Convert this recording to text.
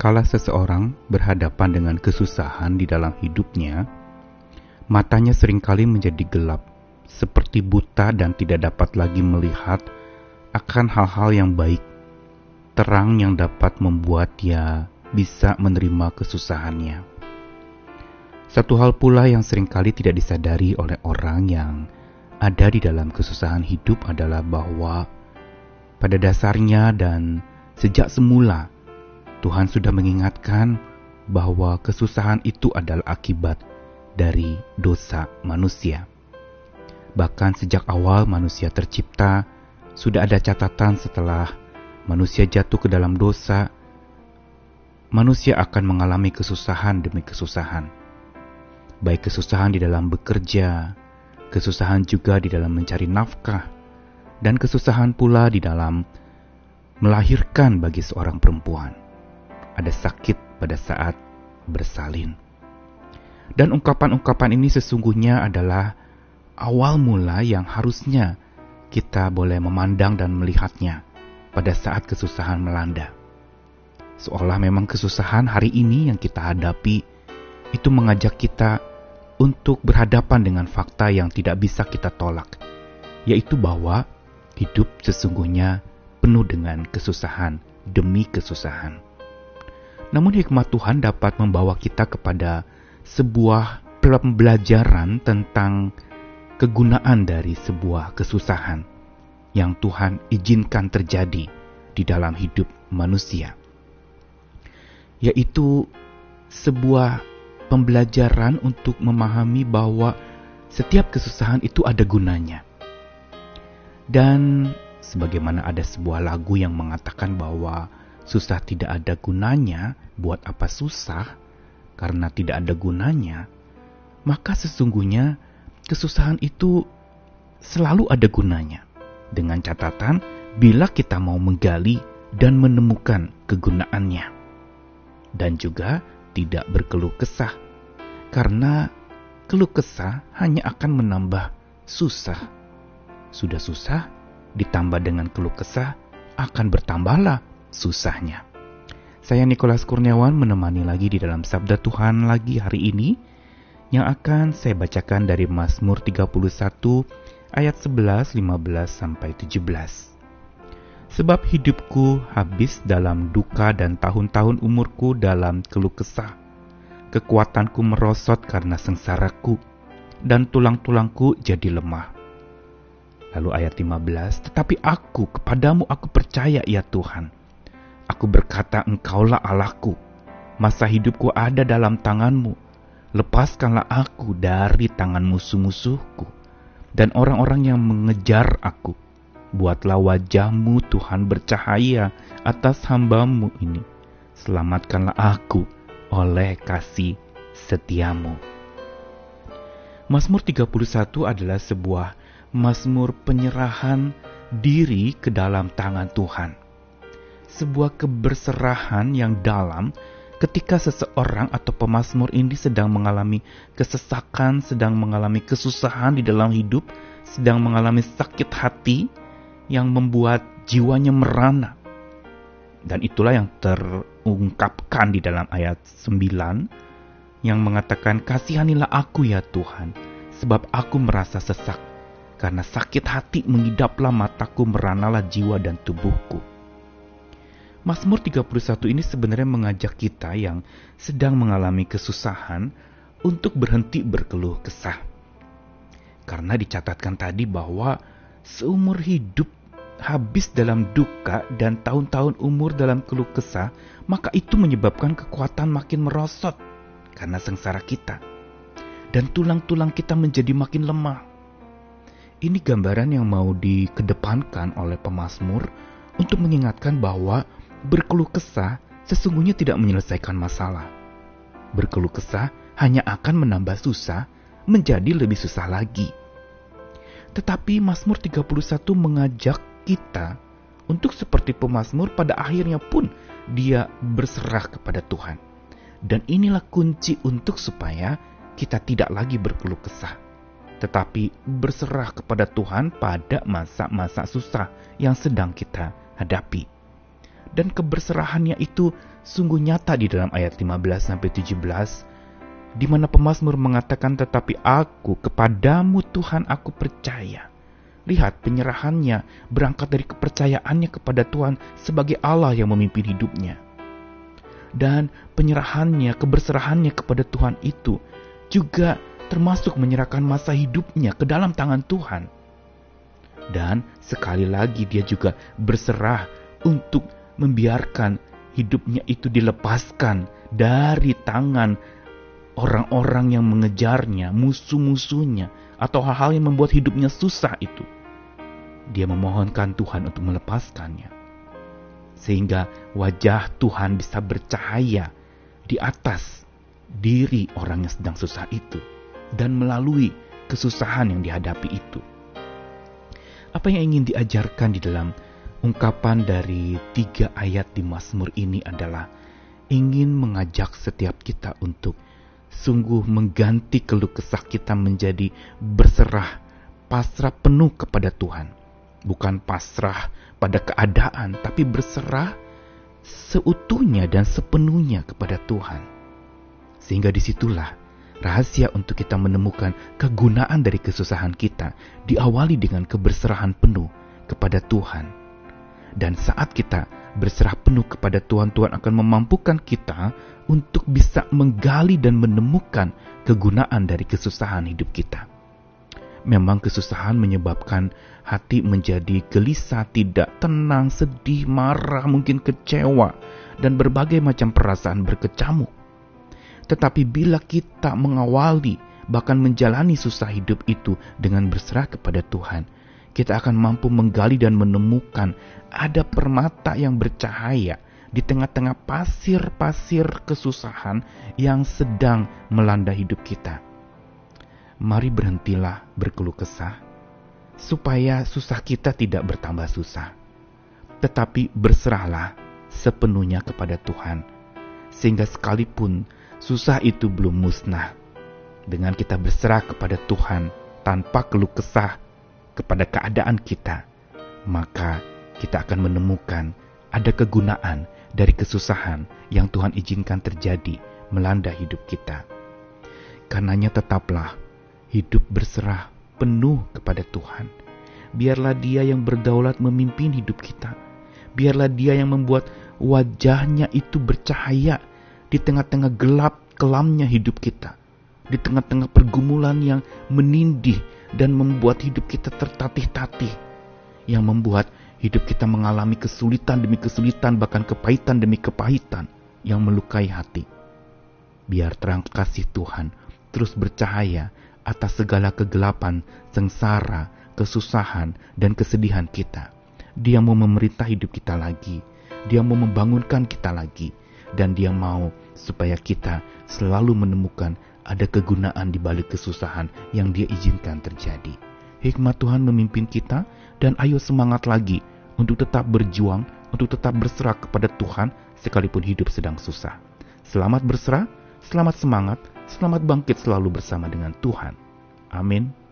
kala seseorang berhadapan dengan kesusahan di dalam hidupnya, matanya sering kali menjadi gelap, seperti buta dan tidak dapat lagi melihat akan hal-hal yang baik, terang yang dapat membuat dia bisa menerima kesusahannya. Satu hal pula yang sering kali tidak disadari oleh orang yang ada di dalam kesusahan hidup adalah bahwa pada dasarnya dan sejak semula Tuhan sudah mengingatkan bahwa kesusahan itu adalah akibat dari dosa manusia. Bahkan sejak awal manusia tercipta, sudah ada catatan setelah manusia jatuh ke dalam dosa, manusia akan mengalami kesusahan demi kesusahan baik kesusahan di dalam bekerja, kesusahan juga di dalam mencari nafkah, dan kesusahan pula di dalam melahirkan bagi seorang perempuan. Ada sakit pada saat bersalin. Dan ungkapan-ungkapan ini sesungguhnya adalah awal mula yang harusnya kita boleh memandang dan melihatnya pada saat kesusahan melanda. Seolah memang kesusahan hari ini yang kita hadapi itu mengajak kita untuk berhadapan dengan fakta yang tidak bisa kita tolak, yaitu bahwa hidup sesungguhnya penuh dengan kesusahan demi kesusahan. Namun hikmat Tuhan dapat membawa kita kepada sebuah pembelajaran tentang kegunaan dari sebuah kesusahan yang Tuhan izinkan terjadi di dalam hidup manusia, yaitu sebuah pembelajaran untuk memahami bahwa setiap kesusahan itu ada gunanya. Dan sebagaimana ada sebuah lagu yang mengatakan bahwa susah tidak ada gunanya, buat apa susah? Karena tidak ada gunanya, maka sesungguhnya kesusahan itu selalu ada gunanya. Dengan catatan, bila kita mau menggali dan menemukan kegunaannya. Dan juga tidak berkeluh kesah, karena keluh kesah hanya akan menambah susah. Sudah susah, ditambah dengan keluh kesah, akan bertambahlah susahnya. Saya Nikolas Kurniawan menemani lagi di dalam Sabda Tuhan lagi hari ini, yang akan saya bacakan dari Mazmur 31 ayat 11, 15 sampai 17. Sebab hidupku habis dalam duka dan tahun-tahun umurku dalam keluh kesah. Kekuatanku merosot karena sengsaraku, dan tulang-tulangku jadi lemah. Lalu ayat 15, Tetapi aku, kepadamu aku percaya ya Tuhan. Aku berkata engkaulah Allahku. Masa hidupku ada dalam tanganmu. Lepaskanlah aku dari tangan musuh-musuhku dan orang-orang yang mengejar aku Buatlah wajahmu Tuhan bercahaya atas hambamu ini. Selamatkanlah aku oleh kasih setiamu. Mazmur 31 adalah sebuah mazmur penyerahan diri ke dalam tangan Tuhan. Sebuah keberserahan yang dalam ketika seseorang atau pemazmur ini sedang mengalami kesesakan, sedang mengalami kesusahan di dalam hidup, sedang mengalami sakit hati, yang membuat jiwanya merana. Dan itulah yang terungkapkan di dalam ayat 9 yang mengatakan kasihanilah aku ya Tuhan sebab aku merasa sesak karena sakit hati mengidaplah mataku meranalah jiwa dan tubuhku. Mazmur 31 ini sebenarnya mengajak kita yang sedang mengalami kesusahan untuk berhenti berkeluh kesah. Karena dicatatkan tadi bahwa seumur hidup habis dalam duka dan tahun-tahun umur dalam keluh kesah, maka itu menyebabkan kekuatan makin merosot karena sengsara kita. Dan tulang-tulang kita menjadi makin lemah. Ini gambaran yang mau dikedepankan oleh pemazmur untuk mengingatkan bahwa berkeluh kesah sesungguhnya tidak menyelesaikan masalah. Berkeluh kesah hanya akan menambah susah menjadi lebih susah lagi. Tetapi Mazmur 31 mengajak kita untuk seperti pemazmur pada akhirnya pun dia berserah kepada Tuhan. Dan inilah kunci untuk supaya kita tidak lagi berkeluh kesah, tetapi berserah kepada Tuhan pada masa-masa susah yang sedang kita hadapi. Dan keberserahannya itu sungguh nyata di dalam ayat 15 sampai 17 di mana pemazmur mengatakan tetapi aku kepadamu Tuhan aku percaya. Lihat penyerahannya berangkat dari kepercayaannya kepada Tuhan sebagai Allah yang memimpin hidupnya. Dan penyerahannya, keberserahannya kepada Tuhan itu juga termasuk menyerahkan masa hidupnya ke dalam tangan Tuhan. Dan sekali lagi dia juga berserah untuk membiarkan hidupnya itu dilepaskan dari tangan orang-orang yang mengejarnya, musuh-musuhnya, atau hal-hal yang membuat hidupnya susah itu. Dia memohonkan Tuhan untuk melepaskannya. Sehingga wajah Tuhan bisa bercahaya di atas diri orang yang sedang susah itu dan melalui kesusahan yang dihadapi itu. Apa yang ingin diajarkan di dalam ungkapan dari tiga ayat di Mazmur ini adalah ingin mengajak setiap kita untuk sungguh mengganti keluh kesah kita menjadi berserah, pasrah penuh kepada Tuhan. Bukan pasrah pada keadaan, tapi berserah seutuhnya dan sepenuhnya kepada Tuhan. Sehingga di situlah Rahasia untuk kita menemukan kegunaan dari kesusahan kita diawali dengan keberserahan penuh kepada Tuhan. Dan saat kita berserah penuh kepada Tuhan, Tuhan akan memampukan kita untuk bisa menggali dan menemukan kegunaan dari kesusahan hidup kita. Memang kesusahan menyebabkan hati menjadi gelisah, tidak tenang, sedih, marah, mungkin kecewa, dan berbagai macam perasaan berkecamuk. Tetapi bila kita mengawali bahkan menjalani susah hidup itu dengan berserah kepada Tuhan, kita akan mampu menggali dan menemukan ada permata yang bercahaya di tengah-tengah pasir-pasir kesusahan yang sedang melanda hidup kita. Mari berhentilah berkeluh kesah, supaya susah kita tidak bertambah susah. Tetapi berserahlah sepenuhnya kepada Tuhan, sehingga sekalipun susah itu belum musnah. Dengan kita berserah kepada Tuhan tanpa keluh kesah kepada keadaan kita, maka kita akan menemukan ada kegunaan dari kesusahan yang Tuhan izinkan terjadi melanda hidup kita. Karenanya tetaplah hidup berserah penuh kepada Tuhan. Biarlah dia yang berdaulat memimpin hidup kita. Biarlah dia yang membuat wajahnya itu bercahaya di tengah-tengah gelap kelamnya hidup kita, di tengah-tengah pergumulan yang menindih dan membuat hidup kita tertatih-tatih, yang membuat hidup kita mengalami kesulitan demi kesulitan, bahkan kepahitan demi kepahitan yang melukai hati. Biar terang kasih Tuhan terus bercahaya atas segala kegelapan, sengsara, kesusahan, dan kesedihan kita. Dia mau memerintah hidup kita lagi. Dia mau membangunkan kita lagi dan dia mau supaya kita selalu menemukan ada kegunaan di balik kesusahan yang dia izinkan terjadi. Hikmat Tuhan memimpin kita dan ayo semangat lagi untuk tetap berjuang, untuk tetap berserah kepada Tuhan sekalipun hidup sedang susah. Selamat berserah, selamat semangat, selamat bangkit selalu bersama dengan Tuhan. Amin.